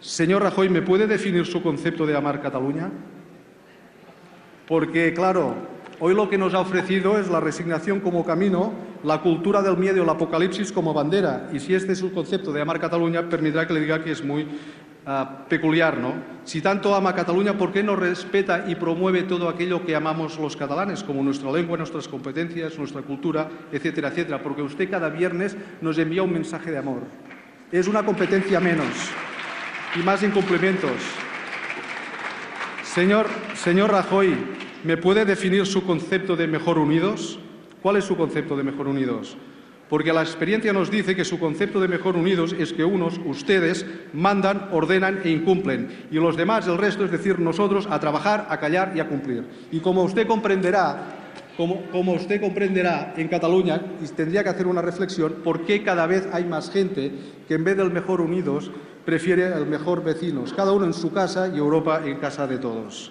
Señor Rajoy, ¿me puede definir su concepto de amar Cataluña? Porque, claro, hoy lo que nos ha ofrecido es la resignación como camino, la cultura del miedo, el apocalipsis como bandera. Y si este es su concepto de amar Cataluña, permitirá que le diga que es muy ah, peculiar, ¿no? Si tanto ama Cataluña, ¿por qué no respeta y promueve todo aquello que amamos los catalanes, como nuestra lengua, nuestras competencias, nuestra cultura, etcétera, etcétera? Porque usted cada viernes nos envía un mensaje de amor. Es una competencia menos y más incumplimientos. Señor, señor Rajoy, ¿me puede definir su concepto de mejor unidos? ¿Cuál es su concepto de mejor unidos? Porque la experiencia nos dice que su concepto de mejor unidos es que unos, ustedes, mandan, ordenan e incumplen, y los demás, el resto, es decir, nosotros, a trabajar, a callar y a cumplir. Y como usted comprenderá, como, como, usted comprenderá, en Cataluña, y tendría que hacer una reflexión, ¿por qué cada vez hay más gente que en vez del mejor unidos prefiere el mejor vecinos, cada uno en su casa y Europa en casa de todos?